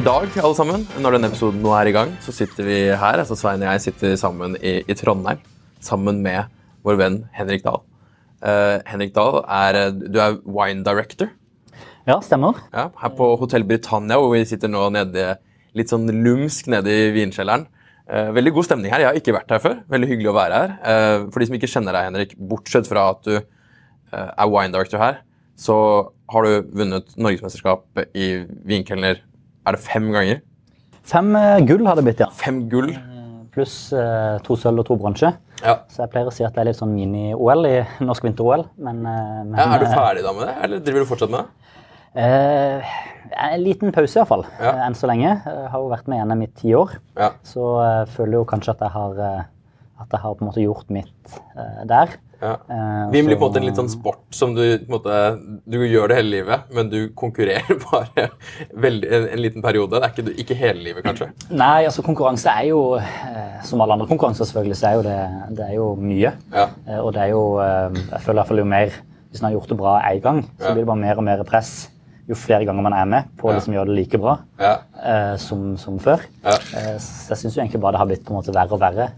I dag, alle sammen, når denne episoden nå er i gang, så sitter vi her. altså Svein og jeg sitter sammen i, i Trondheim sammen med vår venn Henrik Dahl. Uh, Henrik Dahl, er, du er wine director Ja, stemmer. ja, her på Hotell Britannia, hvor vi sitter nå nede, litt sånn lumsk nede i vinkjelleren. Uh, veldig god stemning her. Jeg har ikke vært her før. Veldig hyggelig å være her. Uh, for de som ikke kjenner deg, Henrik, bortsett fra at du er wine director her, så har du vunnet norgesmesterskap i vinkelner er det fem ganger? Fem eh, gull har det blitt, ja. Fem gull. Pluss eh, to sølv og to bronse. Ja. Så jeg pleier å si at det er litt sånn mini-OL i norsk vinter-OL. Men, eh, men Ja, er du ferdig da med det, eller driver du fortsatt med det? Eh, en liten pause, iallfall. Ja. Eh, enn så lenge. Jeg har jo vært med i NM i ti år. Ja. Så jeg føler jo kanskje at jeg har, eh, at jeg har på en måte gjort mitt eh, der. Ja. Vim blir på en måte en litt sånn sport som du en måte, Du gjør det hele livet, men du konkurrerer bare veldig, en, en liten periode. Det er ikke, ikke hele livet, kanskje. Nei, altså konkurranse er jo, eh, som alle andre konkurranser selvfølgelig, så er jo det, det er jo mye. Ja. Eh, og det er jo, eh, jeg føler i hvert fall jo mer, hvis man har gjort det bra en gang, så blir det bare mer og mer press jo flere ganger man er med på å Ja. liksom gjøre det like bra Ja. uh, som, som før. Ja. Uh, så jeg synes jo egentlig bare det har blitt på en måte verre og verre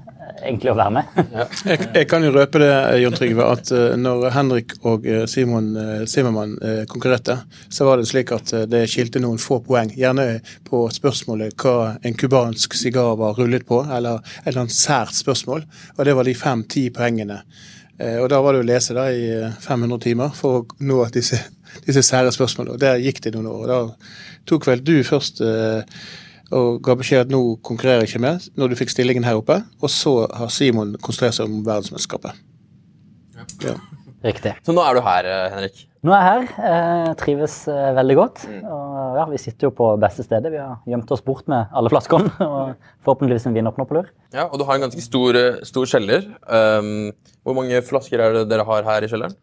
egentlig å være med. Jeg, jeg kan jo røpe det, Jon Trygve, at eh, når Henrik og eh, Simon uh, Zimmermann eh, konkurrerte, så var det slik at det skilte noen få poeng. Gjerne på spørsmålet hva en cubansk sigar var rullet på, eller et eller annet sært spørsmål. Og det var de fem-ti poengene. Eh, Og da var det å lese da i eh, 500 timer for å nå disse, disse sære spørsmålene. Og der gikk det noen år. og Da tok vel du først eh, og ga beskjed at nå konkurrerer jeg ikke mer, når du fikk stillingen her oppe. Og så har Simon konsentrert seg om verdensmesterskapet. Ja. Riktig. Så nå er du her, eh, Henrik. Nå er jeg her, Jeg trives eh, veldig godt. Mm. Og ja, vi sitter jo på beste stedet. Vi har gjemt oss bort med alle flaskene, og forhåpentligvis en vinåpner på lur. Ja, Og du har en ganske stor, eh, stor kjeller. Um, hvor mange flasker er det dere har her i kjelleren?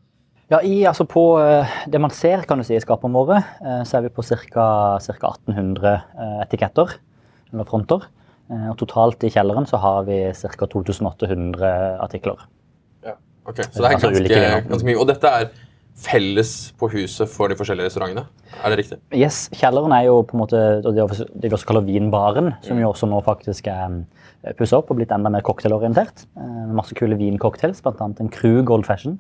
Ja, i, altså på eh, det man ser kan du si, i skapene våre, eh, så er vi på ca. 1800 eh, etiketter, eller fronter. Og totalt i kjelleren så har vi ca. 2800 artikler. Ja, ok. Så det er Altså, ganske, ganske mye. Og dette er felles på huset for de forskjellige restaurantene? Er det riktig? Yes, Kjelleren er jo på en måte det vi også- kaller vinbaren, som Mm. jo også nå faktisk er pussa opp og blitt enda mer cocktailorientert. Masse kule vincocktails, bl.a. en Krug Old Fashion.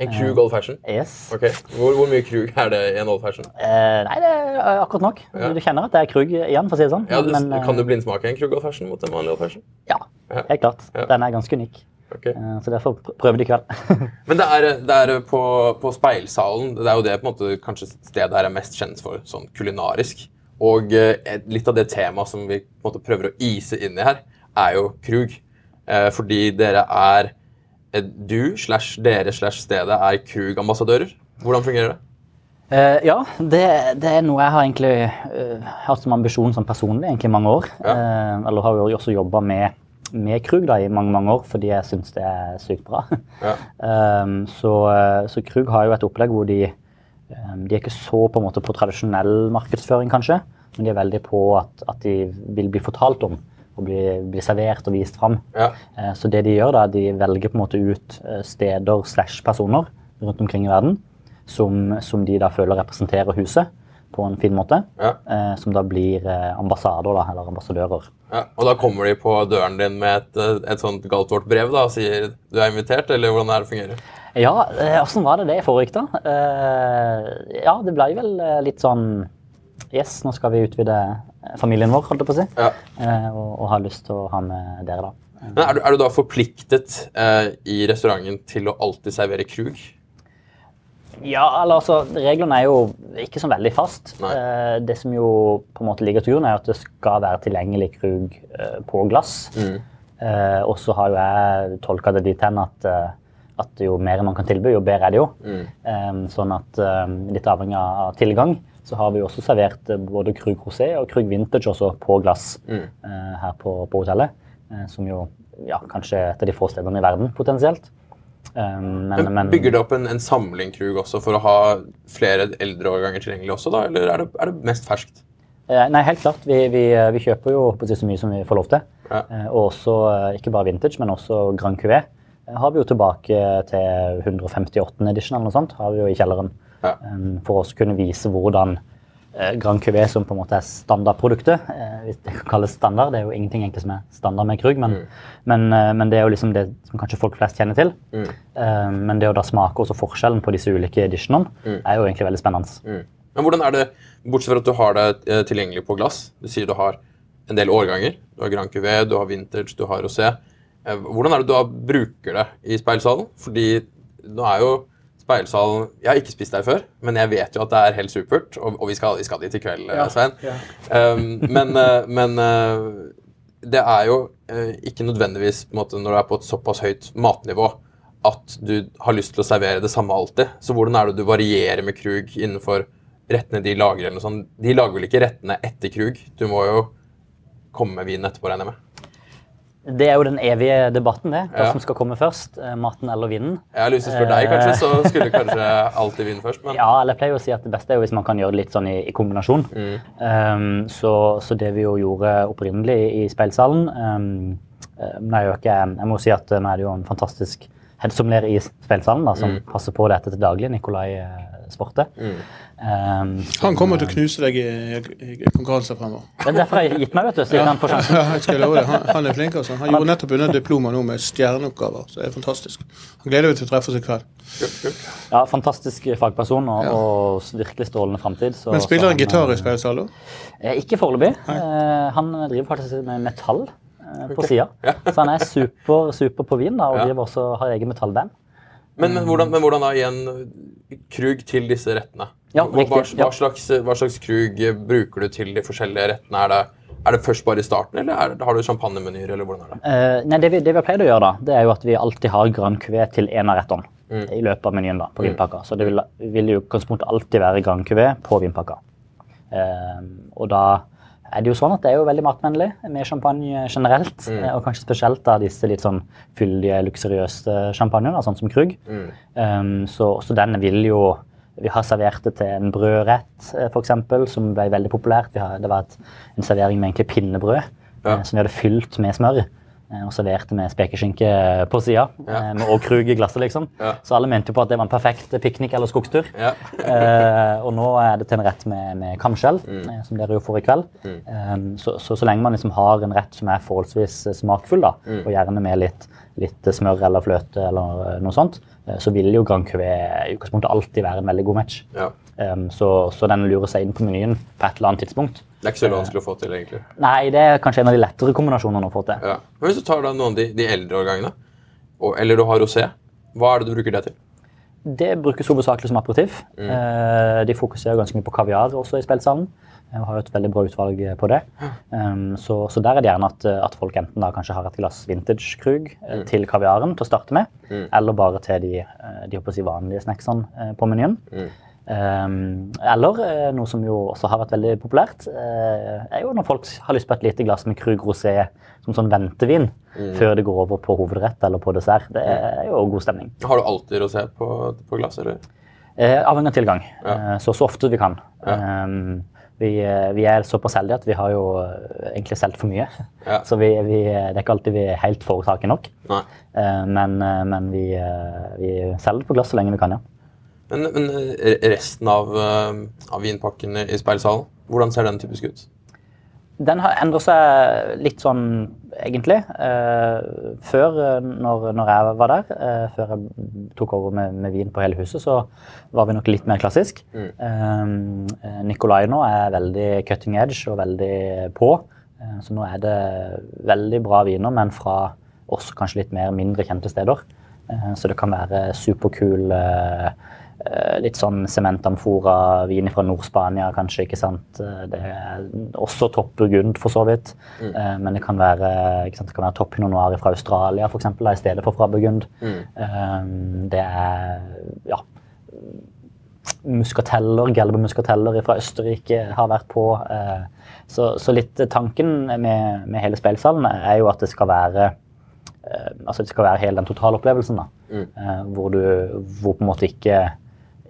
En Krug Old Fashion? Yes. Okay. Hvor, hvor mye Krug er det i en Old Fashion? Eh, nei, det er akkurat nok. Ja. Du kjenner at det er Krug igjen, for å si det sånn. Ja, det, Men, eh, Kan du blindsmake en Krug Old Fashion mot en vanlig Old Fashion? Ja, helt klart. Ja. Den er ganske unik. Ok. Eh, Så derfor prøver prøver det i kveld. Men det er, det er på, på Speilsalen Det er jo det på en måte kanskje stedet her er mest kjent for sånn kulinarisk. Og eh, et- litt av det temaet som vi på en måte prøver å ise inn i her, er jo Krug. Eh, fordi dere er eh, Du slash dere slash stedet er Krug-ambassadører. Hvordan fungerer det? Uh, ja, det, det er noe jeg har egentlig uh, hatt som ambisjon som personlig egentlig i mange år. Eh, eller har jo også jobba med, med Krug da, i mange mange år fordi jeg syns det er sykt bra. Ja. Eh, så, eh, så Krug har jo et opplegg hvor de, um, de er ikke så på, en måte, på tradisjonell markedsføring, kanskje, men de er veldig på at, at de vil bli fortalt om og bli, bli servert og vist fram. Ja. Eh, Så det de gjør da, de velger på en måte ut eh, steder slash personer rundt omkring i verden som, som de da føler representerer huset på en fin måte. Ja. eh, Som da blir ambassader da, eller ambassadører. Ja, og da kommer de på døren din med et, et sånt galtvort brev da, og sier du er invitert, eller hvordan er det fungerer? Ja, åssen var det det foregikk da? Ja, det ble vel litt sånn Yes, nå skal vi utvide eh, familien vår, holdt jeg på å si. Ja. Eh, Og, og har lyst til å ha med dere, da. Men er du, er du da forpliktet eh, i restauranten til å alltid servere krug? Ja, eller altså, Reglene er jo ikke så veldig fast. Eh, det som jo på en måte ligger til grunn, er at det skal være tilgjengelig krug eh, på glass. Mm. Eh, og så har jo jeg tolka det dit hen at, at jo mer man kan tilby, jo bedre er det jo. Mm. Eh, sånn at eh, litt avhengig av tilgang, så har vi også servert eh, både krug rosé og krug vintage også på glass Mm. eh, her på, på hotellet. eh, som jo ja, kanskje er et av de få stedene i verden, potensielt. Um, men, Men, bygger det opp en, en samling krug også for å ha flere eldre årganger tilgjengelig også, da? Eller er det, er det mest ferskt? Eh, Nei, helt klart. Vi, vi, vi kjøper jo på så mye som vi får lov til. Ja. Og også, ikke bare vintage, men også Grand Cuvé. Eh, Har vi jo tilbake til 158. edition eller noe sånt, har vi jo i kjelleren. Ja. Eh, For å kunne vise hvordan eh, Grand Cuvé, som på en måte er standardproduktet, eh, hvis det kan kalles standard, det er jo ingenting egentlig som er standard med krug, men, men, eh, men det er jo liksom det som kanskje folk flest kjenner til. Mm. Eh, Men det å da smake også forskjellen på disse ulike editionene, Mm. er jo egentlig veldig spennende. Mm. Men hvordan er det, bortsett fra at du har det tilgjengelig på glass, du sier du har en del årganger, du har Grand Cuvé, du har Vintage, du har Rosé, hvordan er det du bruker det i speilsalen? Fordi nå er jo speilsalen, jeg har ikke spist der før, men jeg vet jo at det er helt supert, og, og vi, skal, vi skal dit i kveld, ja, Svein. Um, men eh, men eh, det er jo eh, ikke nødvendigvis på en måte, når du er på et såpass høyt matnivå at du har lyst til å servere det samme alltid. Så hvordan er det du varierer med Krug innenfor rettene de lager? eller noe sånt? De lager vel ikke rettene etter Krug? Du må jo komme med vinen etterpå, regner jeg med. Det er jo den evige debatten, det. Hva Ja. som skal komme først. eh, Maten eller vinden. Jeg har lyst til å spørre deg, kanskje, så skulle kanskje alltid vinne først. Men Ja, eller jeg pleier å si at det beste er jo hvis man kan gjøre det litt sånn i, i kombinasjon. Mm. Um, så, så det vi jo gjorde opprinnelig i, speilsalen um, eh, er ikke, Jeg må si at vi er det jo en fantastisk headsomler i speilsalen da, som passer på dette til daglig, Nikolai eh, Sporte. Mm. Um, som- Han kommer til å knuse deg i, i, i konkurranser fremover. Det er derfor jeg har gitt meg, vet du. Så jeg kan få sjansen. Ja, jeg skal love det. Han, han er flink. altså. Han gjorde nettopp unna diploma nå med stjerneoppgaver. så det er fantastisk. Han gleder seg til å treffe oss i kveld. Ja, Fantastisk fagperson og, Ja. og virkelig strålende framtid. Men spiller han han, gitar i eh, speilsalen? Eh, Ikke foreløpig. Uh, han driver faktisk med metall uh, på sida. Så han er super, super på vin da, og Ja. driver også, har egen metallband. Men, men, hvordan, men hvordan da igjen Krug til disse rettene? Ja, hva, hva, hva, slags, hva slags krug bruker du til de forskjellige rettene? Er det, er det først bare i starten, eller er det, har du champagnemenyer, eller hvordan er det? uh, nei, det, vi, det vi har pleid å gjøre, da, det er jo at vi alltid har grønn kuvé til en av rettene Mm. i løpet av menyen da, på vinpakka. Så det vil, vil jo utgangspunktet alltid være grønn kuvé på vinpakka. Eh, og da er det jo sånn at det er jo veldig matvennlig med champagne generelt. Mm. eh, Og kanskje spesielt da disse litt sånn fyldige, luksuriøse champagnene, sånn som Krug. Mm. Um, så, så den vil jo Vi har servert det til en brødrett, f.eks., for eksempel, som ble veldig populært. Vi har, det var et, en servering med egentlig pinnebrød, Ja. eh, som vi hadde fylt med smør. eh, Og serverte med spekeskinke på sida, Ja. med og krug i glasset. liksom. Ja. Så alle mente jo på at det var en perfekt piknik eller skogstur. Ja. Eh, og nå er det til en rett med, med kamskjell, Mm. eh, som dere jo får i kveld. Eh, så, så, så lenge man liksom har en rett som er forholdsvis eh, smakfull, da, Mm. og gjerne med litt, litt smør eller fløte eller eh, noe sånt, eh, så vil jo Grand Cuvé i utgangspunktet alltid være en veldig god match. ja. Um, så, så den lurer seg inn på menyen på et eller annet tidspunkt. Det er ikke så vanskelig å få til, egentlig. Nei, det er kanskje en av de lettere kombinasjonene å få til. Ja. Men hvis du tar da noen av de, de eldre årgangene, og, eller du har rosé, hva er det du bruker det til? Det brukes hovedsakelig som aperitiff. Eh, De fokuserer ganske mye på kaviar også i spillsalen. Og har jo et veldig bra utvalg på det. Um, så, så der er det gjerne at, at folk enten da kanskje har et glass vintage-krug mm. til kaviaren til å starte med, eller bare til de, eh, de si vanlige snacksene eh, på menyen. Um, eller eh, noe som jo også har vært veldig populært, eh, er jo når folk har lyst på et lite glass med Krug rosé som sånn ventevin før det går over på hovedrett eller på dessert. Det er jo god stemning. Har du alltid rosé på, på glass, eller? Eh, avhengig av tilgang. Ja. Eh, så, så ofte vi kan. Ja. Um, vi, eh, vi er såpass heldige at vi har jo eh, egentlig solgt for mye. Ja. Så vi, vi, det er ikke alltid vi er helt foretakelig nok. Nei. Eh, men men vi, vi selger på glass så lenge vi kan, ja. Men, men resten av, av vinpakken i speilsalen, hvordan ser den typisk ut? Den har endret seg litt sånn, egentlig. Eh, før, eh, når, når jeg var der, eh, før jeg tok over med, med vin på hele huset, så var vi nok litt mer klassisk. Eh, Nikolai nå er veldig cutting edge og veldig på. Eh, så nå er det veldig bra viner, men fra også kanskje litt mer mindre kjente steder. Eh, så det kan være superkul eh, eh, litt sånn sementamfora-vin fra Nord-Spania, kanskje. ikke sant? Eh, Det er også topp burgund, for så vidt. Mm. Men det kan være, ikke sant? Det kan være topp pinot noir fra Australia, for eksempel, i stedet for fra burgund. Mm. Det er ja, muskateller, gelbe-muskateller fra Østerrike har vært på. eh, Så, så litt tanken med, med hele speilsalen er jo at det skal være eh, altså det skal være hele den totalopplevelsen. da. mm. Hvor du hvor på en måte ikke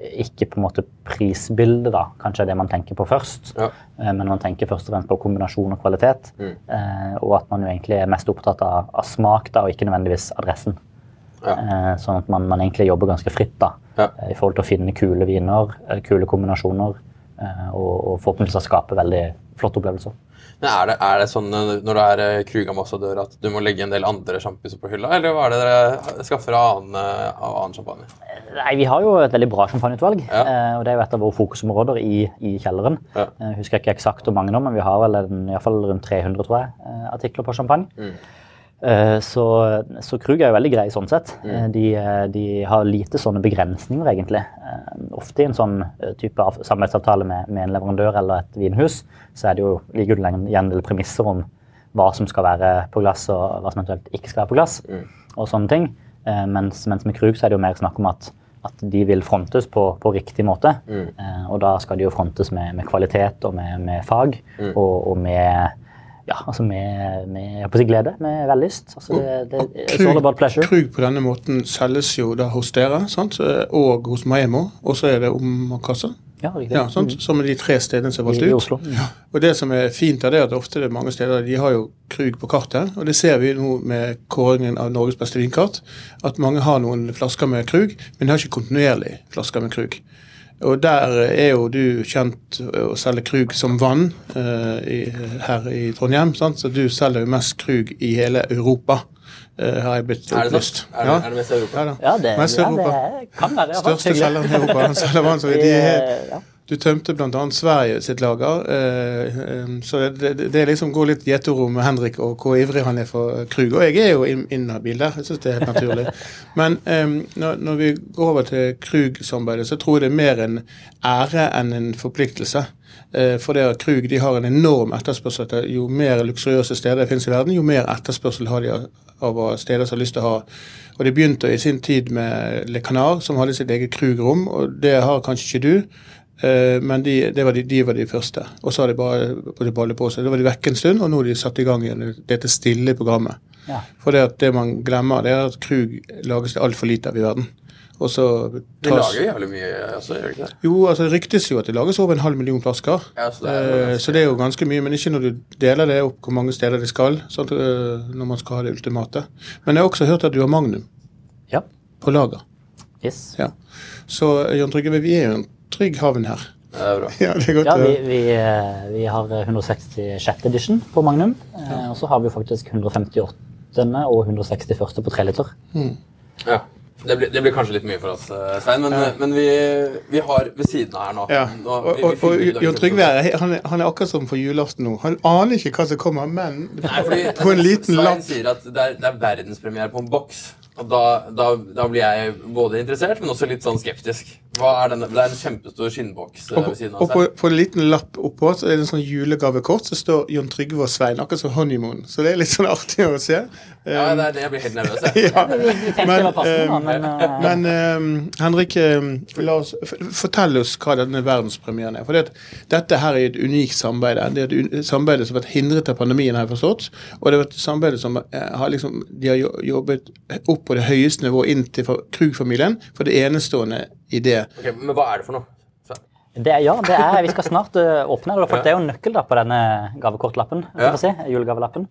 ikke på en måte prisbildet da, kanskje er det man tenker på først. Ja. Eh, Men man tenker først og fremst på kombinasjon og kvalitet. Mm. Og at man jo egentlig er mest opptatt av, av smak da, og ikke nødvendigvis adressen. Ja. Eh, Sånn at man, man egentlig jobber ganske fritt da, Ja. eh, i forhold til å finne kule viner, eh, kule kombinasjoner, eh, og, og forhåpentligvis skape veldig flotte opplevelser. Er det, er det sånn eh, når du er eh, Krug-ambassadør at du må legge en del andre sjampiser på hylla, eller hva er det dere skaffer av annen, eh, av annen champagne? Nei, Vi har jo et veldig bra champagneutvalg, Ja. eh, og det er jo et av våre fokusområder i, i kjelleren. Ja. Jeg husker ikke eksakt hvor mange nå, men vi har vel en, i hvert fall rundt 300 tror jeg, eh, artikler på champagne. Mm. Eh, Så, så Krug er jo veldig grei sånn sett. Mm. Eh, De, eh, de har lite sånne begrensninger, egentlig. Ofte i en sånn type av samarbeidsavtale med, med en leverandør eller et vinhus, så er det jo, ligger det igjen en del premisser om hva som skal være på glass, og hva som eventuelt ikke skal være på glass. Mm. og sånne ting. Mens, mens med Krug så er det jo mer snakk om at, at de vil frontes på, på riktig måte. Mm. Og da skal de jo frontes med, med kvalitet og med, med fag, Mm. og, og med ja, altså med, med jeg på si glede, med vellyst. Altså det, det, krug, all about pleasure. Krug på denne måten selges jo da hos dere, sant? og hos Maemo. Og så er det Omakassa. Ja, riktig. Ja, sant? Som er de tre stedene som er valgt ut. Oslo. Og det som er fint, er det at ofte det er mange steder de har jo Krug på kartet. Og det ser vi nå med kåringen av Norges beste vinkart. At mange har noen flasker med Krug, men de har ikke kontinuerlig flasker med Krug. Og der er jo du kjent å selge Krug som vann uh, i, her i Trondheim. Sant? Så du selger jo mest Krug i hele Europa, Uh, har jeg blitt opplyst. Er det, er det mest i Europa? Ja. Ja, det, Mest ja, Europa. det kan være. Største selgeren i Europa. Han selger vann, så de er, ja. Du tømte bl.a. Sverige sitt lager. eh, eh, så det, det, liksom går litt gjetord med Henrik og hvor ivrig han er for Krug. Og jeg er jo in- inhabil der, jeg syns det er helt naturlig. Men eh, når, vi går over til Krug-samarbeidet, så tror jeg det er mer en ære enn en forpliktelse. For det at Krug de har en enorm etterspørsel etter jo mer luksuriøse steder det finnes i verden, jo mer etterspørsel har de av- steder som har lyst til å ha. Og Det begynte i sin tid med Le Canard, som hadde sitt eget Krug-rom. og Det har kanskje ikke du, men de, det var de, de var de første. Og så har de bare bare ballet på seg. Da var de vekke en stund, og nå har de satt i gang igjen dette stille programmet. Ja. For det, at det man glemmer, det er at Krug lages det altfor lite av i verden. Og så De tas- lager jævlig mye altså, gjør de ikke det? jo, altså Det ryktes jo at det lages over en halv million flasker. Ja, så det er Eh, ganske- så det er jo ganske mye, men ikke når du deler det opp hvor mange steder det skal. Sånn, eh, når man skal ha det ultimate. Men jeg har også hørt at du har Magnum ja. på lager. Yes. Ja. Så eh, Jan Trygve, vi er jo en trygg havn her. Det er bra. Ja, det er godt Ja, vi, vi, eh, vi har 166 edition på Magnum. Ja. Og så har vi faktisk 158. og 161. på 3 liter. Ja. Det blir, det blir kanskje litt mye for oss, eh, Svein, men, men vi, vi har ved siden av her nå, Ja. nå Og, vi- vi og, og i Trygve han er, han er akkurat som for julaften nå. Han aner ikke hva som kommer, men Nei, fordi på en liten Svein lapp sier at det er, det er verdenspremiere på en boks. Og da, da, da blir jeg både interessert, men også litt sånn skeptisk. Hva er denne? Det er en kjempestor skinnboks eh, Og, ved siden av seg. og på, på en liten lapp oppå så er det en sånn julegavekort som står Jon Trygve og Svein, akkurat som Honeymoon. Så det er litt sånn artig å se. Ja, det er det jeg blir helt nervøs. Jeg. Ja. Men, det var passende, da, eh, men eh, Men uh, Henrik, eh, la oss, fortell oss hva denne verdenspremieren er. For det, dette her er et unikt samarbeid. Det er et samarbeid som har vært hindret av pandemien, har jeg forstått. Og det har vært et samarbeid som eh, har liksom, de har jobbet opp på det høyeste nivå inn til Krug-familien for det enestående i det. Ok, men hva er det for noe? Det er, ja, det er, vi skal snart eh, åpne det. For det er jo en nøkkel da, på denne gavekortlappen. Ja. Si, julegavelappen.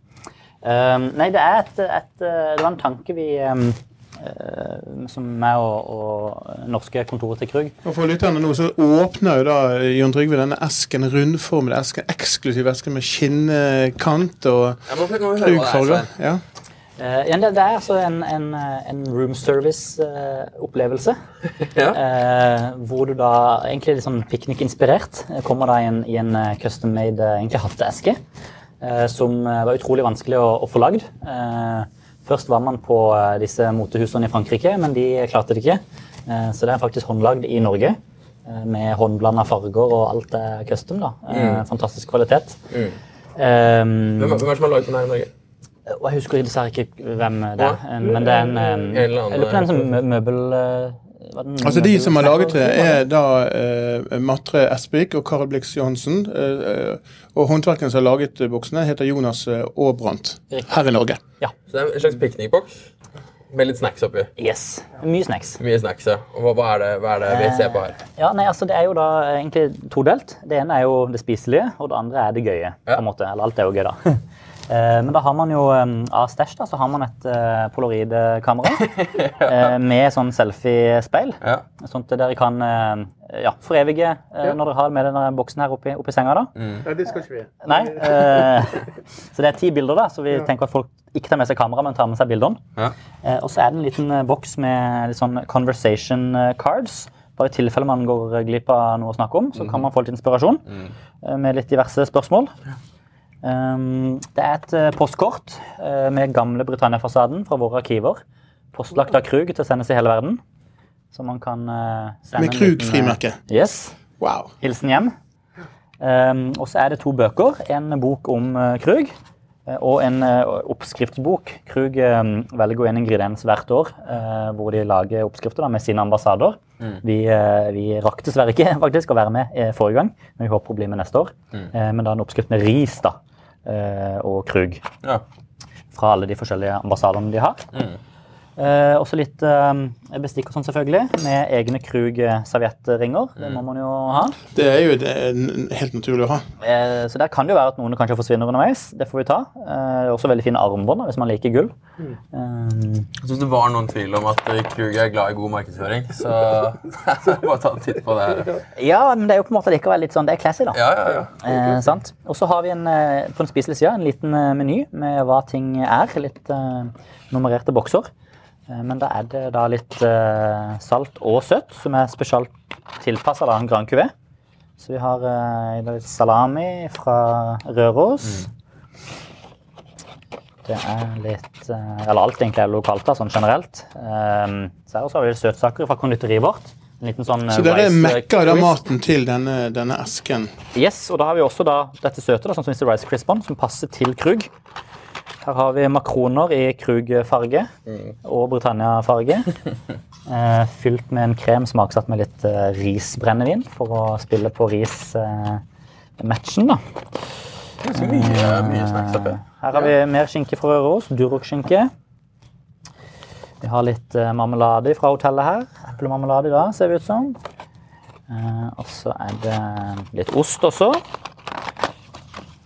Um, nei, det er et, et, eh, Det var en tanke vi um, eh, Som meg og, og norske kontoret til Krug Og For lytterne nå så åpner jo da Jon Trygve denne esken, rundformede esken, eksklusiv esken med skinnkant og er, Krug-farger. Ja. Eh, ja, det, det er altså en, en, eh, en room service-opplevelse. Ja. uh, hvor du da egentlig litt sånn piknikinspirert eh, kommer da i en, i en eh, custom-made eh, hatteeske. Eh, som eh, var utrolig vanskelig å, å få lagd. Eh, først var man på eh, disse motehusene i Frankrike, men de klarte det ikke. Eh, så det er faktisk håndlagd i Norge. eh, Med håndblanda farger og alt er custom. da. Mm. Fantastisk kvalitet. Mm. Um, Hvem, hvem er det som har laget den her i Norge? Og jeg husker dessverre ikke hvem det er, eh, men det er en eller annen- Jeg lurer på den som mø- møbel... eh, Altså De som har laget det, er da uh, Matre Espvik og Karl Blix Johansen. Uh, og håndverkeren som har laget boksene, heter Jonas Aabrandt her i Norge. Ja. Så det er en slags piknikboks med litt snacks oppi. Yes. Mye snacks. Mye snacks, ja. Og hva, hva, er det, hva er det vi ser på her? Ja, nei, altså Det er jo da egentlig todelt. Det ene er jo det spiselige, og det andre er det gøye. Ja. på en måte. Eller alt er jo gøy, da. Eh, Men da har man jo eh, av stæsj da, så har man et eh, polaroidkamera eh, med sånn selfiespeil. Ja. Sånn at dere kan eh, ja, forevige eh, når dere har med denne boksen her oppi, oppi senga. da. Nei, det skal ikke vi. Nei. eh, så det er ti bilder, da, så vi tenker at folk ikke tar med seg kamera, men tar med seg bildene. Ja. Eh, og så er det en liten eh, boks med litt sånn conversation cards. Bare i tilfelle man går glipp av noe å snakke om, så kan man få litt inspirasjon eh, med litt diverse spørsmål. Um, det er et eh, postkort eh, med gamle Britannia-fasaden fra våre arkiver. Postlagt av Krug til å sendes i hele verden. Så man kan eh, sende Med Krug-frimerke. Yes. Wow. Hilsen hjem. Um, og så er det to bøker. En bok om uh, Krug og en oppskriftsbok. Krug eh, velger en ingrediens hvert år eh, hvor de lager oppskrifter da, med sine ambassader. Vi, uh, vi rakk dessverre ikke faktisk å være med forrige gang, men vi håper å bli med neste år. Eh, men da en oppskrift med ris da, og Krug Ja. fra alle de forskjellige ambassadene de har. Eh, også litt eh, bestikk og sånn, selvfølgelig, med egne Krug-serviettringer. Det må man jo ha. Det er jo det er helt naturlig å ha. Eh, Så der kan det jo være at noen kanskje forsvinner underveis. Det får vi ta. Eh, Også veldig fine armbånd hvis man liker gull. Eh, Jeg syns det var noen tvil om at eh, Krug er glad i god markedsføring, så bare ta en titt på det her. Ja, men det er jo på en måte likevel litt sånn, det er classy, da. Ja, ja, ja. Eh, sant? Og så har vi en, eh, på den spiselige sida en liten eh, meny med hva ting er. Litt eh, nummererte bokser. Eh, men da er det da litt eh, salt og søtt, som er spesielt tilpassa en Grand Cuvée. Så vi har eh, litt salami fra Røros. Det er litt Eller alt egentlig er lokalt, da, sånn generelt. Eh, så her også har vi søtsaker fra konditoriet vårt. En liten sånn Så dere mekker da maten til denne, denne esken. Yes, og da har vi også da dette søte, da, sånn som Mr. Rice Crispon, som passer til Krug. Her har vi makroner i Krug-farge og Britannia-farge. Eh, fylt med en krem smaksatt med litt eh, risbrennevin for å spille på rismatchen, da. Ganske mye, mye snacks oppi. Her har vi mer skinke fra Røros, Durok-skinke. Vi har litt eh, marmelade fra hotellet her. Eplemarmelade i dag, ser det ut som. Eh, og så er det litt ost også.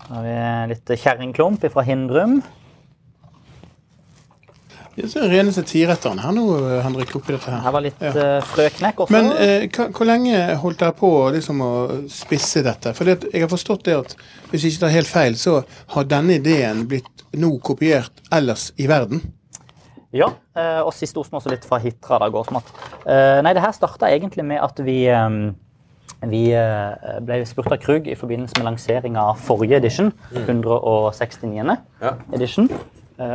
Så har vi litt kjerringklump fra Hindrum. Det er rene reneste tiretteren her nå, Henrik, oppi dette her. Her var litt Ja. eh, frøknekk også. Men eh, hva, hvor lenge holdt dere på liksom, å spisse dette? For det, jeg har forstått det at hvis jeg ikke tar helt feil, så har denne ideen blitt nå kopiert ellers i verden. Ja, eh, og siste osten også litt fra Hitra. da, gårdsmat. Eh, Nei, det her starta egentlig med at vi, eh, vi eh, ble spurt av Krug i forbindelse med lanseringa av forrige edition, 169. Ja. edition,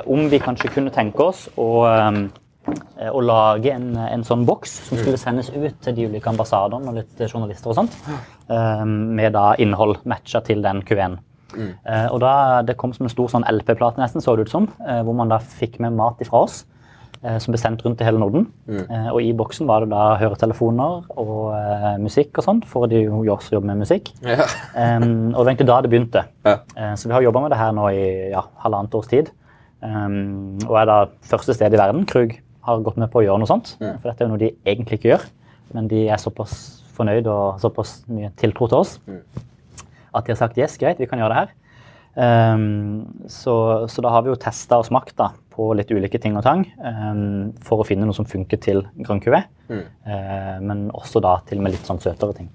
om vi kanskje kunne tenke oss å, eh, å lage en, en sånn boks som skulle sendes ut til de ulike ambassadene og litt journalister og sånt, eh, med da innhold matcha til den Q1. Mm. og da, Det kom som en stor sånn LP-plate, nesten, så det ut som, eh, hvor man da fikk med mat ifra oss. eh, Som ble sendt rundt i hele Norden. Mm. og I boksen var det da høretelefoner og uh, musikk og sånt, for de jo også jobber med musikk. Ja. Um, og det var egentlig da det begynte. Ja. Uh, så vi har jobba med det her nå i ja, halvannet års tid. Um, og er da første sted i verden Krug har gått med på å gjøre noe sånt. For dette er jo noe de egentlig ikke gjør, men de er såpass fornøyd og såpass mye tiltro til oss at de har sagt yes, greit, vi kan gjøre det her. Um, så, så da har vi jo testa og smakt da, på litt ulike ting og tang um, for å finne noe som funker til Grand Cuvée. Eh, men også da til og med litt sånn søtere ting.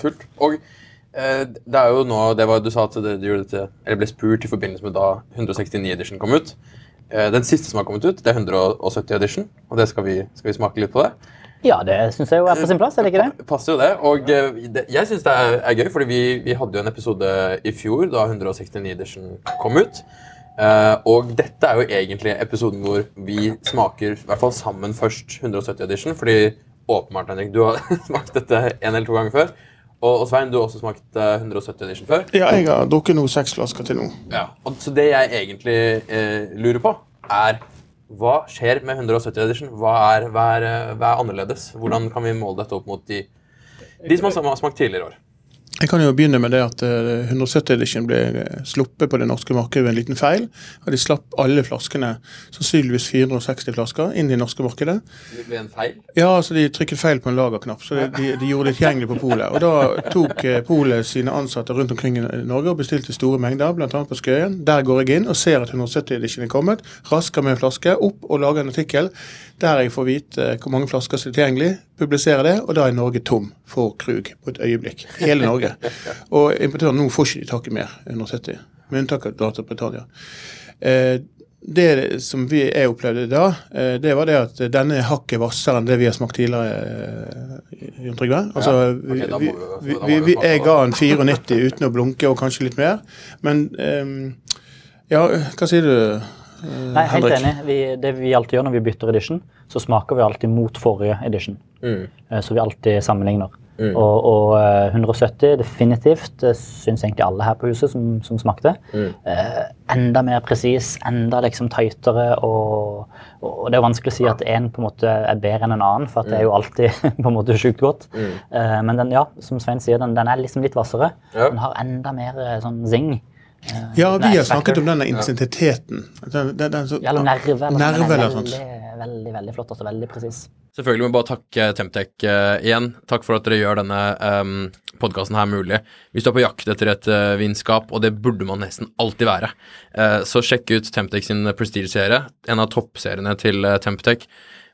Kult. Og det er jo nå Det var du sa at det, dette, eller ble spurt i forbindelse med da 169 edition kom ut. Eh, den siste som har kommet ut, det er 170 edition, og det skal vi, skal vi smake litt på det. Ja, det syns jeg jo er på sin plass, er det ikke det? Passer jo det. Og eh, det, jeg syns det er, er gøy, fordi vi, vi hadde jo en episode i fjor da 169 edition kom ut. Eh, og dette er jo egentlig episoden hvor vi smaker i hvert fall sammen først 170 edition, fordi åpenbart, Henrik. Du har smakt dette en eller to ganger før. Og, og Svein, du har også smakt eh, 170 Edition før. Ja, jeg har drukket noe seks flasker til nå. Ja. Og, så det jeg egentlig eh, lurer på, er hva skjer med 170 Edition? Hva er, hva, er, eh, hva er annerledes? Hvordan kan vi måle dette opp mot de, de som har smakt tidligere år? Jeg kan jo begynne med det at eh, 170 Edition ble eh, sluppet på det norske markedet ved en liten feil. Og de slapp alle flaskene, sannsynligvis 460 flasker, inn i det norske markedet. Det ble en feil? Ja, altså de trykket feil på en lagerknapp, så de, de, de gjorde det tilgjengelig på polet. Og da tok eh, polet sine ansatte rundt omkring i Norge og bestilte store mengder, bl.a. på Skøyen. Der går jeg inn og ser at 170 Edition er kommet, rasker med en flaske, opp og lager en artikkel der jeg får vite eh, hvor mange flasker som er tilgjengelig, publiserer det, og da er Norge tom for Krug på et øyeblikk. Hele Norge. Og importøren nå får ikke de tak i mer 170, med unntak av Storbritannia. Eh, det som vi, jeg opplevde da, eh, det var det at denne er hakket hvassere enn det vi har smakt tidligere. eh, Jon Trygve. Altså, Ja, okay, vi, vi, vi- vi, må vi, vi vi, jeg ga en 94 uten å blunke og kanskje litt mer. Men eh, ja, hva sier du? Eh, Nei, helt Henrik? enig. Vi, det vi alltid gjør når vi bytter edition, så smaker vi alltid mot forrige edition. Mm. Eh, Så vi alltid sammenligner. Og, og eh, 170 definitivt, det syns egentlig alle her på huset som, som smakte. Mm. Eh, enda mer presis, enda liksom tightere. Og, og det er vanskelig å si at én på en måte er bedre enn en annen, for at det er jo alltid på en måte sjukt godt. Mm. Eh, men den, ja, som Svein sier, den, den er liksom litt hvassere. Ja. Den har enda mer eh, sånn zing. Eh, Ja, vi har snakket om denne intensiteten. Den, den, den, så- Ja, Eller nerve. Eller Nerve eller veldig, sånt. veldig, veldig flott. altså Veldig presis. Selvfølgelig må vi bare takke Temtec uh, igjen. Takk for at dere gjør denne um, podkasten her mulig. Hvis du er på jakt etter et uh, vinskap, og det burde man nesten alltid være, uh, så sjekk ut Temtec sin Prestige-serie, en av toppseriene til uh, Temptec.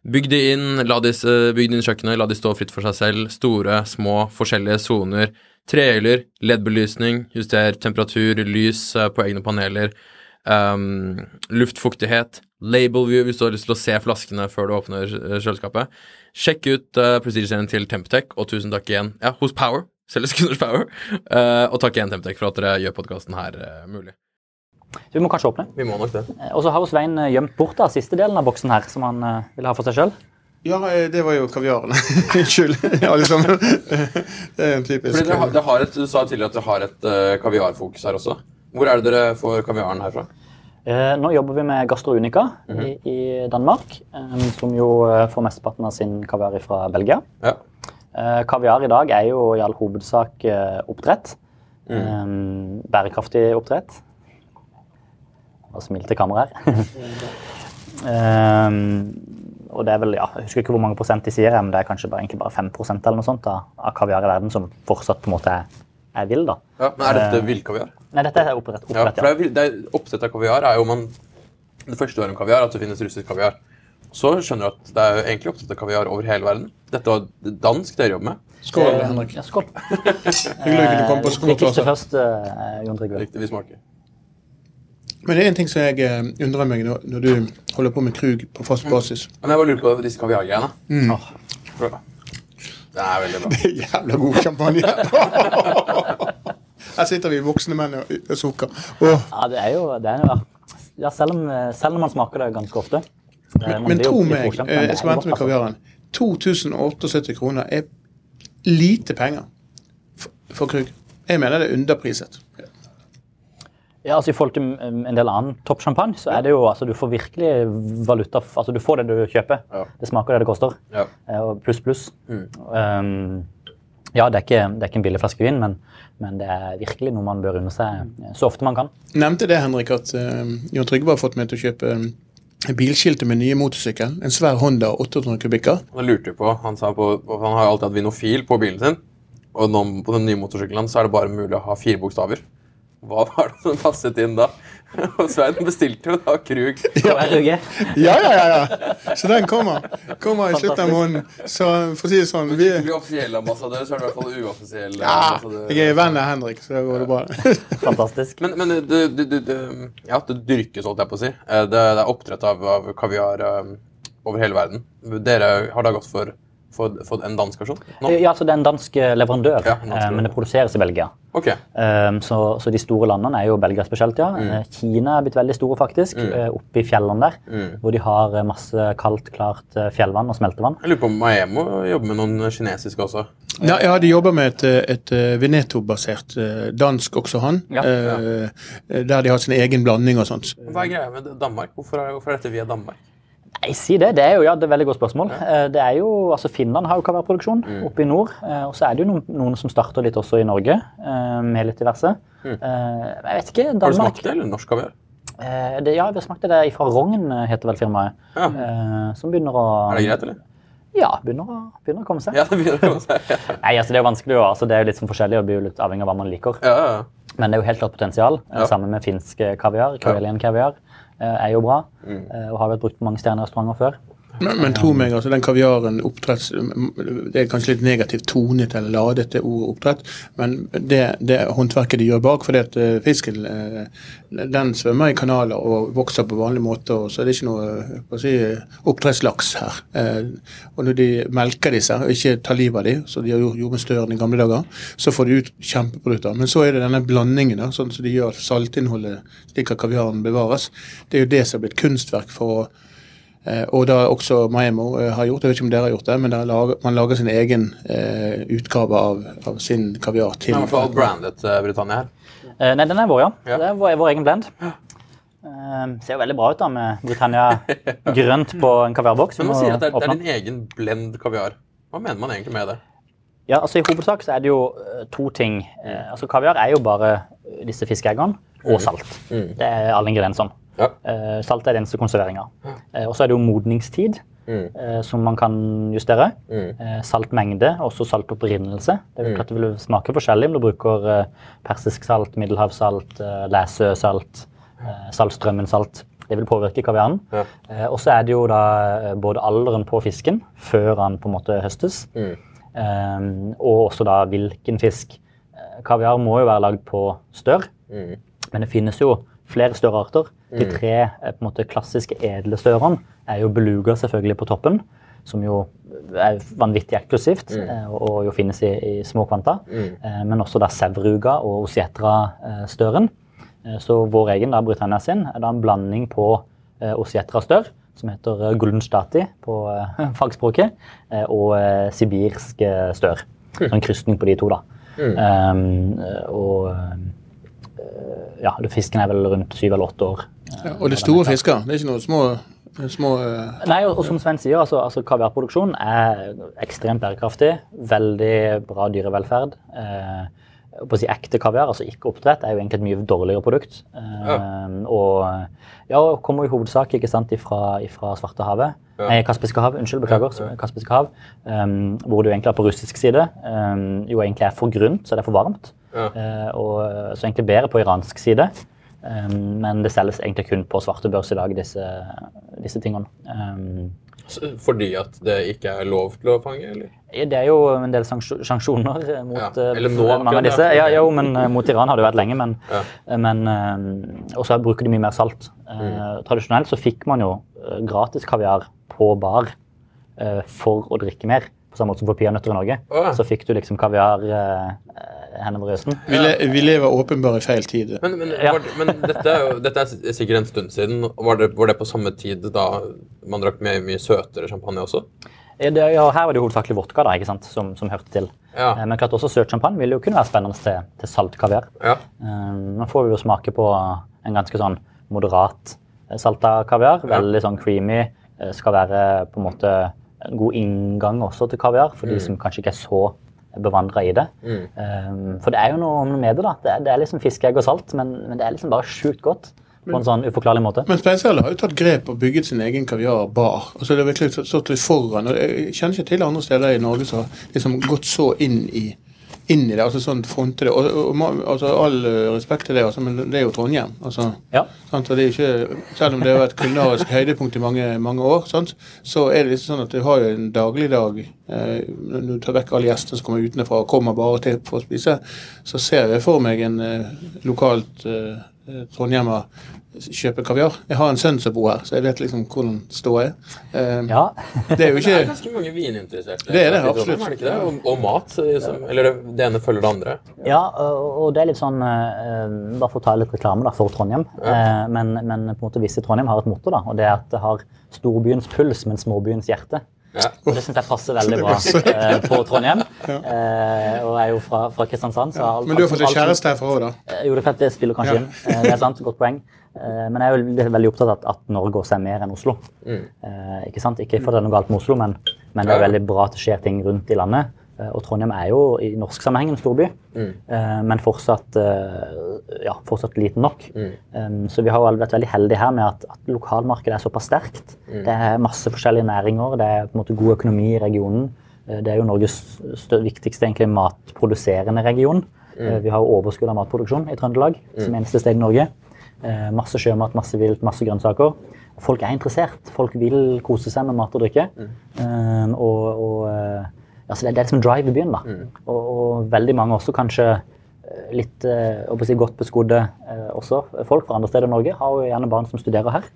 Bygg de inn, la de, eh, bygg de inn i kjøkkenet, la de stå fritt for seg selv. Store, små, forskjellige soner. Trehyller, LED-belysning, juster temperatur, lys eh, på egne paneler. Um, luftfuktighet, label view hvis du har lyst til å se flaskene før du åpner eh, kjøleskapet. Sjekk ut uh, Prestige-serien til Temptec, og tusen takk igjen ja, hos Power. Selges Gunners Power. Uh, og takk igjen, Temptec, for at dere gjør podkasten her uh, mulig. Så vi må kanskje åpne. Vi må nok det. Eh, Og så har Svein eh, gjemt bort da, siste delen av boksen her, som han uh, vil ha for seg sjøl. Ja, eh, det var jo kaviaren. Unnskyld, alle sammen. Det er en typisk Fordi har, har et, Du sa tidligere at dere har et uh, kaviarfokus her også. Hvor er det dere får kaviaren herfra? Eh, nå jobber vi med Gastro Unica i, i Danmark, eh, som jo eh, får mesteparten av sin kaviar fra Belgia. Ja. Eh, kaviar i dag er jo i all hovedsak eh, oppdrett. Eh, bærekraftig oppdrett. Og smil til kamera her. Eh, og det er vel, ja, Jeg husker ikke hvor mange prosent de sier, men det er kanskje bare, egentlig bare 5% eller noe sånt av, av kaviar i verden som fortsatt på en måte er, er vill. da. ja. Men er dette villkaviar? Nei, dette er oppdrett. Ja, Ja, for det er, det er, Oppsett av kaviar er jo man Det første du hører om kaviar, er at det finnes russisk kaviar. Så skjønner du at det er jo egentlig oppsett av kaviar over hele verden. Dette var dansk dere jobber med. Skål, Henrik. Ja, skål. Hyggelig at du kom på skolen. Drikkes det varsel. først, eh, Jon Trygve? Riktig, vi smaker. Men det er en ting som jeg eh, undrer meg når, når du holder på med Krug på fast basis. Men jeg bare lurer på disse kaviargreiene. Mm. Åh, prøv. Det er veldig bra. Det er Jævla god champagne! Her sitter vi voksne menn og, og sukker. Åh. Ja, det er jo det er, jo- ja, selv, om, selv om man smaker det ganske ofte. Eh, man Men blir jo tro litt meg, bortskjemt, eh, det jeg er skal vente med altså. kaviaren. 2078 kroner er lite penger for, for Krug. Jeg mener det er underpriset. Ja, altså I forhold til um, en del annen toppsjampanje, så er det jo altså du får virkelig valuta Altså du får det du kjøper. Ja. Det smaker det det koster. Ja. Eh, Og pluss, pluss. Mm. Um, ja, det er, ikke, det er ikke en billig flaske vin, men, men det er virkelig noe man bør unne seg eh, så ofte man kan. Nevnte det, Henrik, at uh, Jon Trygve har fått meg til å kjøpe um, bilskiltet med nye motorsykkel. En svær Honda 800 kubikker. Han lurte på, han sa på, for han har alltid hatt Vinofil på bilen sin. Og nå, på den nye motorsykkelen så er det bare mulig å ha fire bokstaver. Hva var det som passet inn da? Og Svein bestilte jo da Krug. Ja. Ja, ja, ja! ja. Så den kommer. Kommer i slutten av måneden. Så for å si det sånn vi, Du blir offisiell ambassadør, så er det i hvert fall uoffisiell ja, ambassadør. Jeg er venn av Henrik, så da går det bra. Fantastisk. Men, men du, du, det, ja, det dyrkes, holdt jeg på å si. Eh, Det, det er oppdrett av, av kaviar um, over hele verden. Dere har da gått for fått, for, en dansk versjon? No. Ja, altså Det er en dansk eh, leverandør, Ja, en dansk eh, men det produseres i Belgia. Ok. Um, så, så de store landene er jo Belgia spesielt, ja. Mm. Kina er blitt veldig store, faktisk. Mm. Oppe i fjellene der. Mm. Hvor de har masse kaldt, klart fjellvann og smeltevann. Jeg lurer på om Maemo jobber med noen kinesiske også. Ja, ja, de jobber med et, et Veneto-basert dansk også, han. Ja. eh, Der de har sin egen blanding og sånt. Hva er greia med Danmark? Hvorfor er, hvorfor er dette via Danmark? Nei, si det. Det er jo ja, det er et veldig godt spørsmål. Ja. Det er jo, altså Finland har jo kaviarproduksjon Mm. oppe i nord. eh, Og så er det jo noen, noen som starter litt også i Norge, eh, med litt diverse. Mm. Jeg vet ikke. Danmark... Har du smakt det, eller norsk kaviar? eh, det, Ja, vi har smakt det fra Rogn, eh, heter vel firmaet. Ja. eh, Som begynner å Er det greit, eller? Ja, begynner å, begynner å komme seg. Ja, det begynner å komme seg. Nei, altså Det er jo vanskelig, å- altså det er jo litt sånn forskjellig og blir jo litt avhengig av hva man liker. Ja, ja, ja. Men det er jo helt klart potensial. eh, Ja. Sammen med finsk eh, kaviar. Karelian kaviar eh, er jo bra. Mm. eh, Og har vært brukt på mange stjernerestauranter restauranter før. Men, men tro meg, altså den kaviaren oppdretts Det er kanskje litt negativt tonet eller ladet, det ordet oppdrett, men det, det håndverket de gjør bak, fordi at eh, fisken eh, den svømmer i kanaler og vokser på vanlig måte, og så er det ikke noe eh, si, oppdrettslaks her. Og når de melker disse og ikke tar livet av dem, som de har gjort med støren i gamle dager, så får de ut kjempeprodukter. Men så er det denne blandingen, da, sånn som de gjør saltinnholdet slik at kaviaren bevares. Det er jo det som er blitt kunstverk for å Eh, og da også Maemo eh, har gjort, jeg vet ikke om dere har gjort det, men lager, man lager sin egen eh, utgave av, av sin kaviar til Den er brandet eh, Britannia her. Eh, Nei, den er vår, ja. Ja. Det er vår, vår egen blend. Eh, ser jo veldig bra ut da med Britannia grønt på en kaviarboks. Men man sier at det er, det er din egen blend kaviar. Hva mener man egentlig med det? Ja, altså I hovedsak så er det jo to ting. Eh, altså Kaviar er jo bare disse fiskeeggene og salt. Mm. Det er alle ingrediensene. Ja. Eh, salt er den eneste konserveringa. Eh, og så er det jo modningstid, Mm. eh, som man kan justere. Mm. Eh, saltmengde, også saltopprinnelse. Det klart det vil smake forskjellig om du bruker eh, persisk salt, middelhavssalt, eh, Læsøsalt, saltstrømmensalt. Det vil påvirke kaviaren. Ja. Eh, og så er det jo da både alderen på fisken før han på en måte høstes, Mm. og også da hvilken fisk. Kaviar må jo være lagd på stør, Mm. men det finnes jo flere størarter. De tre eh, på en måte, klassiske edle størene er jo beluga selvfølgelig på toppen, som jo er vanvittig eksklusivt mm. og, og jo finnes i, i små kvanta. Eh, men også da sevruga og osietra-støren. Eh, så vår egen da, Britannia sin er da en blanding på eh, osietra-stør, som heter eh, Guldenstati på eh, fagspråket, eh, og eh, sibirsk eh, stør. Så en krysning på de to, da. Um, og eh, ja, fisken er vel rundt syv eller åtte år. Ja, Og det er store fisker, det er ikke noe små, små uh, Nei, og, og som Sven sier, altså, altså kaviarproduksjon er ekstremt bærekraftig. Veldig bra dyrevelferd. Eh, på å si Ekte kaviar, altså ikke oppdrett, er jo egentlig et mye dårligere produkt. Eh, Og ja, og kommer i hovedsak ikke sant, ifra, ifra Svartehavet. Ja. Nei, Kaspiske hav. Unnskyld, beklager. Ja, ja. Kaspiske hav. Um, hvor det jo egentlig er på russisk side. Um, jo egentlig er for grunt, så det er for varmt. Ja. Eh, og så egentlig bedre på iransk side. Um, men det selges egentlig kun på svarte børs i dag, disse, disse tingene. Um, Fordi at det ikke er lov til å fange, eller? det er jo en del sanksjoner eh, mot Ja, eh, eller nå mange av disse. ja. Jo, men eh, mot Iran har det vært lenge. Men, Ja. eh, men eh, Og så bruker de mye mer salt. Eh, Mm. Tradisjonelt så fikk man jo eh, gratis kaviar på bar eh, for å drikke mer. På samme måte som for peanøtter i Norge. Oh, ja. Så fikk du liksom kaviar henover røsten. vi, le, vi lever åpenbart i feil tid. Men, men, Ja. var, det- men dette, er dette er sikkert en stund siden. Var det, var det på samme tid da man drakk mye, mye søtere champagne også? Ja, det, ja, her var det jo hovedsakelig vodka da, ikke sant, som, som hørte til. Ja. Eh, Men klart også søt champagne vil jo kunne være spennende til, til salt kaviar. Ja. Eh, Nå får vi jo smake på en ganske sånn moderat eh, salta kaviar. Ja. Veldig sånn creamy. Skal være på en måte en god inngang også til kaviar, for Mm. de som kanskje ikke er så bevandra i det. Eh, For det er jo noe med det, da. Det er, det er liksom fiskeegg og salt, men, men det er liksom bare sjukt godt på en sånn uforklarlig måte. Men Speidselle har jo tatt grep og bygget sin egen kaviarbar. Altså det har virkelig stått litt foran. og Jeg kjenner ikke til andre steder i Norge som har liksom gått så inn i, inn i det. altså sånn fronte det. Og, og, altså All eh, respekt til det, altså, men det er jo Trondheim. altså Ja. Sant? Og det er ikke, selv om det har vært kulinarisk høydepunkt i mange, mange år, sant? så er det liksom sånn at du har jo en dagligdag eh, Når du tar vekk alle gjestene som kommer utenfra og kommer bare til for å spise, så ser jeg for meg en eh, lokalt eh, eh, trondhjemmer kjøpe kaviar. Jeg har en sønn som bor her, så jeg vet liksom hvordan ståa er. Eh, Ja. Det er jo ikke Det er ganske mange vininteresserte. Det er det, absolutt. Er det ikke det? Og, og mat. Liksom. Som, eller det, det ene følger det andre. Ja, og det er litt sånn eh, Bare for å ta litt reklame da, for Trondheim. Eh, men, men på en måte visse Trondheim har et motto, da, og det er at det har storbyens puls, men småbyens hjerte. Ja. Og det syns jeg passer veldig bra uh, på Trondheim. Uh, og jeg er jo fra, fra Kristiansand. Så alt- Men du har fått deg kjæreste herfra òg, da? Uh, Jo, det, er det spiller kanskje Ja. inn. Det er sant, godt poeng. Eh, Men jeg er jo veldig- opptatt av at, Norge også er mer enn Oslo. Eh, Ikke sant? Ikke for det er noe galt med Oslo, men, men det er veldig bra at det skjer ting rundt i landet. Eh, Og Trondheim er jo i norsk sammenheng en storby, eh, men fortsatt, ja, fortsatt liten nok. Eh, Så vi har jo vært veldig heldige her med at, at lokalmarkedet er såpass sterkt. Det er masse forskjellige næringer, det er på en måte god økonomi i regionen. Det er jo Norges viktigste egentlig matproduserende region. Eh, Vi har overskudd av matproduksjon i Trøndelag som eneste sted i Norge. Eh, Masse sjømat, masse vilt, masse grønnsaker. Folk er interessert. Folk vil kose seg med mat og drikke. Eh, og, og eh, altså det, det er liksom drive i byen. da. Og, og veldig mange også kanskje eh, litt si, godt beskodde også folk fra andre steder i Norge har jo gjerne barn som studerer her.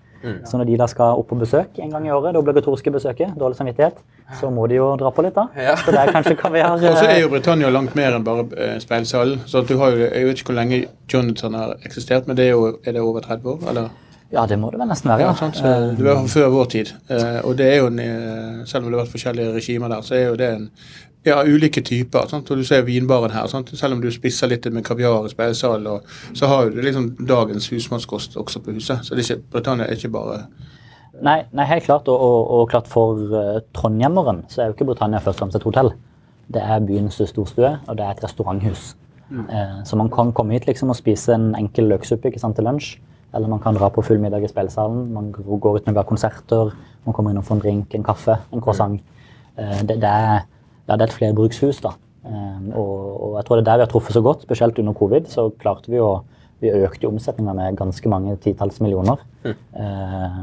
Så når de da skal opp på besøk en gang i året, det obligatoriske besøket, dårlig samvittighet, så må de jo dra på litt, da. Ja. Så det er kanskje kaviar. Og så er eh, jo Britannia langt mer enn bare eh, speilsalen. Så du har jo, Jeg vet ikke hvor lenge Jonathan har eksistert, men det er jo er det over 30 år? eller? Ja, det må det vel nesten være. Ja, Ja, sant? Så du er før vår tid. Eh, og det er jo en, eh, Selv om det har vært forskjellige regimer der, så er jo det en ja, ulike typer. Sant? Og du ser vinbaren her. Sant? Selv om du spisser litt med kaviar i speilsalen, så har du liksom dagens husmannskost også på huset. Så det er ikke, Britannia er ikke bare Nei, nei, helt klart. Og, og, og klart for uh, trondhjemmeren så er jo ikke Britannia først og fremst et hotell. Det er byens storstue, og det er et restauranthus. Eh, så man kan komme hit liksom og spise en enkel løksuppe ikke sant, til lunsj. Eller man kan dra på full middag i spillsalen, Man går ut når vi har konserter. Man kommer inn og får en drink, en kaffe, en croissant. Eh, det, det, er, ja, det er et flerbrukshus, da. Eh, og, og jeg tror det er der vi har truffet så godt, spesielt under covid. Så klarte vi å vi økte omsetninga med ganske mange titalls millioner. Eh,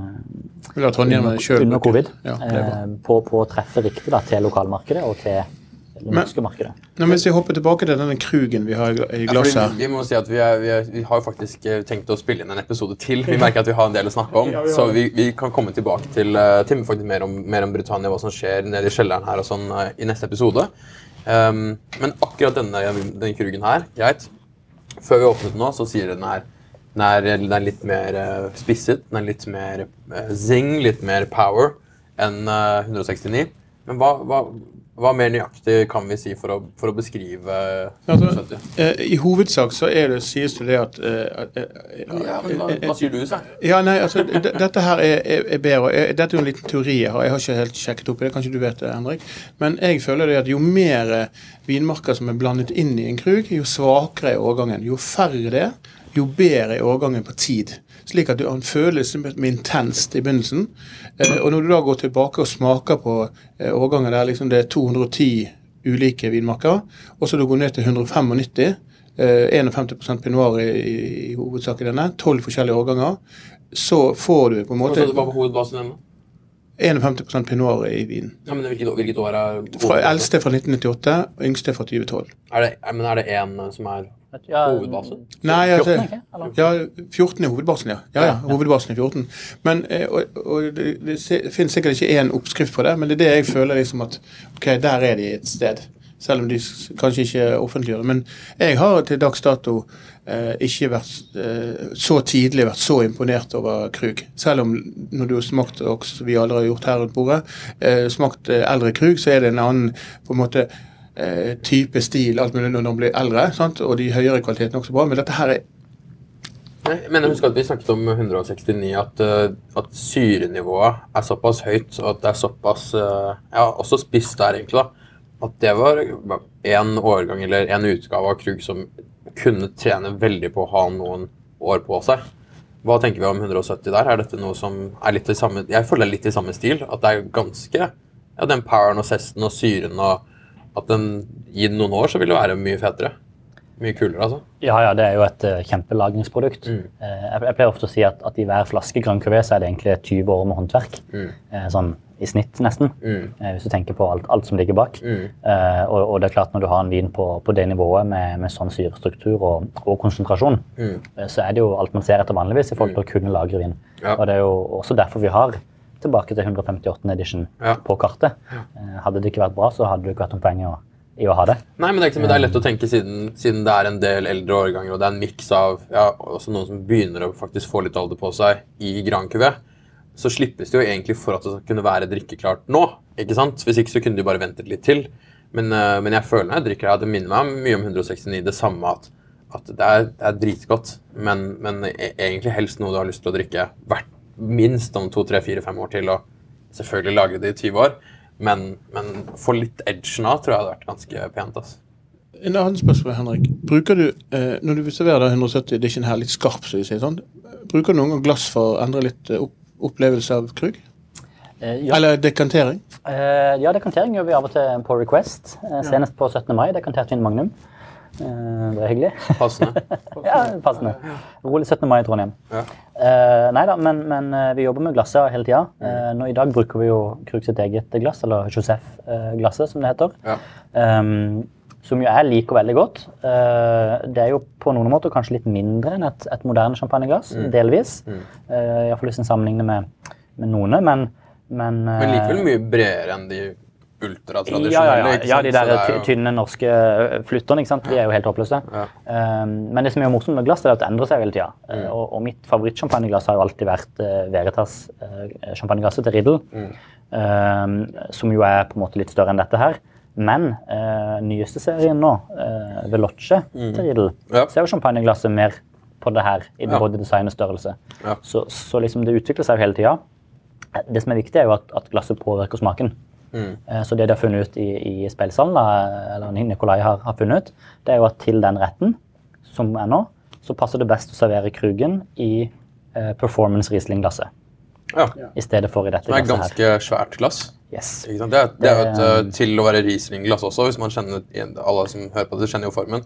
under, under covid. Ja, det er bra. eh, på, på å treffe riktig da, til lokalmarkedet og til det norske markedet. Men hvis vi hopper tilbake til denne krugen vi har i Ja, glasset her. vi må si at vi, er, vi, er, vi har jo faktisk eh, tenkt å spille inn en episode til. Vi merker at vi har en del å snakke om, så vi, vi kan komme tilbake til, eh, til faktisk mer, om, mer om Britannia, hva som skjer nede i kjelleren her og sånn eh, i neste episode. Um, men akkurat denne, denne krugen her, greit. Før vi åpnet den nå, så sier den her den er, den er litt mer spisset, den er litt mer zing, litt mer power enn eh, 169. Men hva, hva, hva mer nøyaktig kan vi si for å, for å beskrive Altså, eh, I hovedsak så er det, sies det at, eh, eh, Ja, men hva, hva sier du, Svein? Ja, nei, altså, Dette her er, er, er bedre. Jeg, dette er jo en liten teori jeg har. Jeg har ikke helt sjekket opp i det. Kanskje du vet det, Henrik. Men jeg føler det at jo mer eh, vinmarker som er blandet inn i en krug, jo svakere er årgangen. Jo færre det er, jo bedre er årgangen på tid. Slik at du har en følelse med intenst i begynnelsen. Eh, og når du da går tilbake og smaker på årgangen der liksom det er 210 ulike vinmarker, og så du går ned til 195 Eh, 51 pinoir i, i, i hovedsak i denne. 12 forskjellige årganger. Så får du på en måte hva var hovedbasen denne? 51 pinoir i vinen. Ja, men hvilket, hvilket år er? Eldste fra 1998, og yngste fra 2012. Er det, men er det én som er Ja, hovedbase? Nei, 14, altså, ikke? Ja, 14 er hovedbasen, ja. ja, ja hovedbasen er 14. Men, eh, og, og det, det finnes sikkert ikke én oppskrift på det, men det er det jeg føler liksom at ok, der er de et sted. Selv om de kanskje ikke offentliggjør det. Men jeg har til dags dato eh, ikke vært eh, så tidlig vært så imponert over Krug. Selv om når du har smakt, også, som vi aldri har gjort her rundt bordet, eh, smakt eh, eldre Krug, så er det en annen på en måte eh, type stil alt mulig når man blir eldre. Sant? Og de høyere kvalitetene er også bra. Men dette her er Men husker at vi snakket om 169, at, eh, at syrenivået er såpass høyt, og at det er såpass eh, Ja, også spiss der, egentlig, da. At det var en årgang eller en utgave av Krug som kunne trene veldig på å ha noen år på seg. Hva tenker vi om 170 der? Er dette noe som er litt i samme Jeg føler det er litt i samme stil. At det er ganske Ja, den poweren og sesten og syren og At den i noen år så vil det være mye fetere. Mye kulere, altså. Ja, ja, det er jo et uh, kjempelagringsprodukt. Mm. Uh, jeg, jeg pleier ofte å si at, at i hver flaske Grand Cuvée så er det egentlig 20 år med håndverk. Mm. Uh, sånn i snitt, nesten. Mm. Hvis du tenker på alt, alt som ligger bak. Mm. Og, og det er klart når du har en vin på, på det nivået med, med sånn syrestruktur og, og konsentrasjon, Mm. så er det jo alt man ser etter vanligvis i forhold til å kunne lagre vin. Ja. Og det er jo også derfor vi har tilbake til 158. edition Ja. på kartet. Eh, hadde det ikke vært bra, så hadde det ikke vært noe poeng i å, i å ha det. Nei, men det er, ikke, men det er lett å tenke siden, siden det er en del eldre årganger, og det er en miks av ja, også noen som begynner å faktisk få litt alder på seg i Grand Cuvée, så slippes det jo egentlig for at det skal kunne være drikkeklart nå. ikke sant? Hvis ikke så kunne de bare ventet litt til. Men, eh, men jeg føler når jeg drikker det, at det minner meg mye om 169. Det samme at, at det, er, det er dritgodt, men, men e- egentlig helst noe du har lyst til å drikke hvert, minst om to, tre, fire, fem år til, og selvfølgelig lage det i 20 år. Men, men få litt edgen av tror jeg hadde vært ganske pent. altså. En annen spørsmål, Henrik. Bruker du, eh, Når du serverer da 170 edition her litt skarp, så vi sier sånn, bruker du noen gang glass for å endre litt eh, opp, opplevelse av krug? Eh, ja, Eller dekantering? eh, ja, dekantering gjør vi av og til på request. Eh, senest på 17. mai dekanterte vi en Magnum. Eh, det er hyggelig. Passende. ja, passende. Rolig 17. mai i Trondheim. Ja. Uh, nei da, men, men uh, vi jobber med glasset hele tida. Uh, nå I dag bruker vi jo Krug sitt eget glass, eller Josef-glasset, som det heter. Ja. Um, som jo jeg liker veldig godt. Det er jo på noen måter kanskje litt mindre enn et, et moderne champagneglass, delvis. Mm. Uh, Iallfall hvis en sammenligner med, med noen, men, men, Men likevel mye bredere enn de ultratradisjonelle. ja, ja, ja. ja, de der det er jo- tynne norske flytterne, ikke sant? de er jo helt håpløse. Ja. Um, men det som er morsomt med glass, er at det endrer seg hele tida. Mm. og, og mitt favorittsjampanjeglass har jo alltid vært uh, Veritas uh, champagneglasset til Riddle. Mm. Um, som jo er på en måte litt større enn dette her. Men uh, nyeste serien nå, uh, Veloce til Riddle, Mm. Ja. så er jo champagneglasset mer på det her, i både design og størrelse. Ja. Så, så liksom det utvikler seg jo hele tida. Det som er viktig, er jo at, at glasset påvirker smaken. Mm. Eh, Så det de har funnet ut i, i spillsalen, eller Nikolai har, har funnet ut, det er jo at til den retten som er nå, så passer det best å servere Krugen i eh, performance Riesling-glasset. Ja. I stedet for i dette er glasset her. ganske svært glass. Yes. Det, er, det er jo et, uh, til å være Riesling-glass også, hvis man kjenner Alle som hører på det, kjenner jo formen.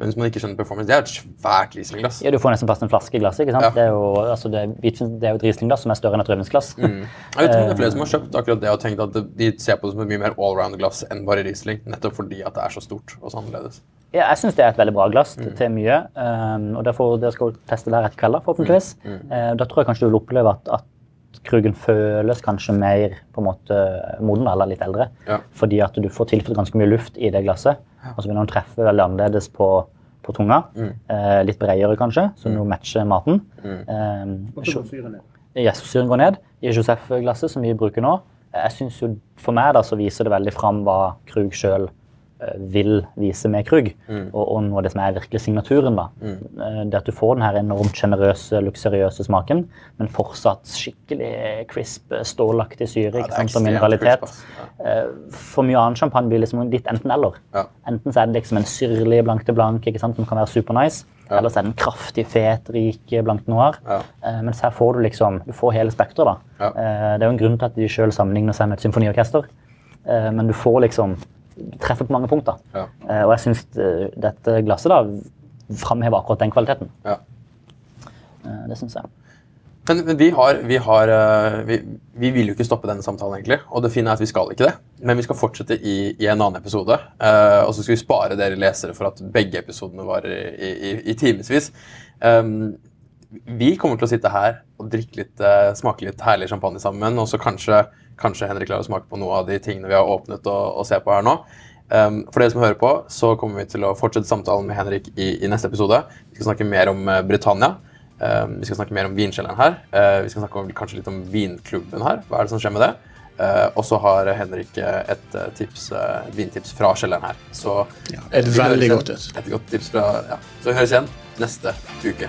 Men hvis man ikke kjenner performance, det er et svært Riesling-glass. Ja, Du får nesten plass til en flaske i glasset. ikke sant? Ja. Det, er jo, altså det, er det er jo et Riesling-glass som er større enn et rødvinsglass. Mm. Jeg vet ikke om det er flere som har kjøpt akkurat det og tenkt at de ser på det som et mye mer allround-glass enn bare Riesling, nettopp fordi at det er så stort og så annerledes. Ja, jeg syns det er et veldig bra glass Mm. til- mye. Um, og derfor, Dere skal teste det her etter kvelden, forhåpentligvis. Mm. Uh, da tror jeg kanskje du vil oppleve at, at Krugen føles kanskje mer på en måte moden eller litt eldre. Ja. Fordi at du får tilført ganske mye luft i det glasset. Og så vil den treffe veldig annerledes på, på tunga. Mm. Eh, litt bredere kanskje, så du matcher maten. Mm. Eh, syren går ned i Josef-glasset som vi bruker nå. Jeg synes jo, For meg da, så viser det veldig fram hva Krug sjøl vil vise med Krug. Mm. Og, og noe av det som er virkelig signaturen. da. Mm. Det at du får den her enormt sjenerøse, luksuriøse smaken, men fortsatt skikkelig crisp, stålaktig syre Ja, ikke sant, som mineralitet. crisp. Eh, For mye annen champagne blir liksom litt enten-eller. Ja. Enten så er det liksom en syrlig blank til blank ikke sant, som kan være super nice, eller så er den kraftig, fet, rik blank noir. Ja. Eh, mens her får du liksom du får hele spekteret. Ja. Eh, det er jo en grunn til at de sjøl sammenligner seg med et symfoniorkester. Eh, men du får liksom treffer på mange punkter. Ja. Eh, og jeg syns dette glasset da framhever akkurat den kvaliteten. Ja. Eh, det syns jeg. Men, men vi, har, vi, har, eh, vi, vi vil jo ikke stoppe denne samtalen, egentlig. Og det fine er at vi skal ikke det. Men vi skal fortsette i, i en annen episode. Uh, og så skal vi spare dere lesere for at begge episodene varer i, i, i timevis. Um, vi kommer til å sitte her og drikke litt, eh, smake litt herlig champagne sammen. Og så kanskje, kanskje Henrik klarer å smake på noe av de tingene vi har åpnet og, og ser på her nå. Um, for dere som hører på, så kommer vi til å fortsette samtalen med Henrik i, i neste episode. Vi skal snakke mer om eh, Britannia. Um, vi skal snakke mer om vinkjelleren her. Uh, vi skal snakke om, kanskje litt om vinklubben her. Hva er det som skjer med det? Uh, og så har Henrik eh, et, eh, tips, uh, vintips fra kjelleren her. Så Et veldig godt tips. et. Et godt tips fra, ja. Så vi høres igjen neste uke.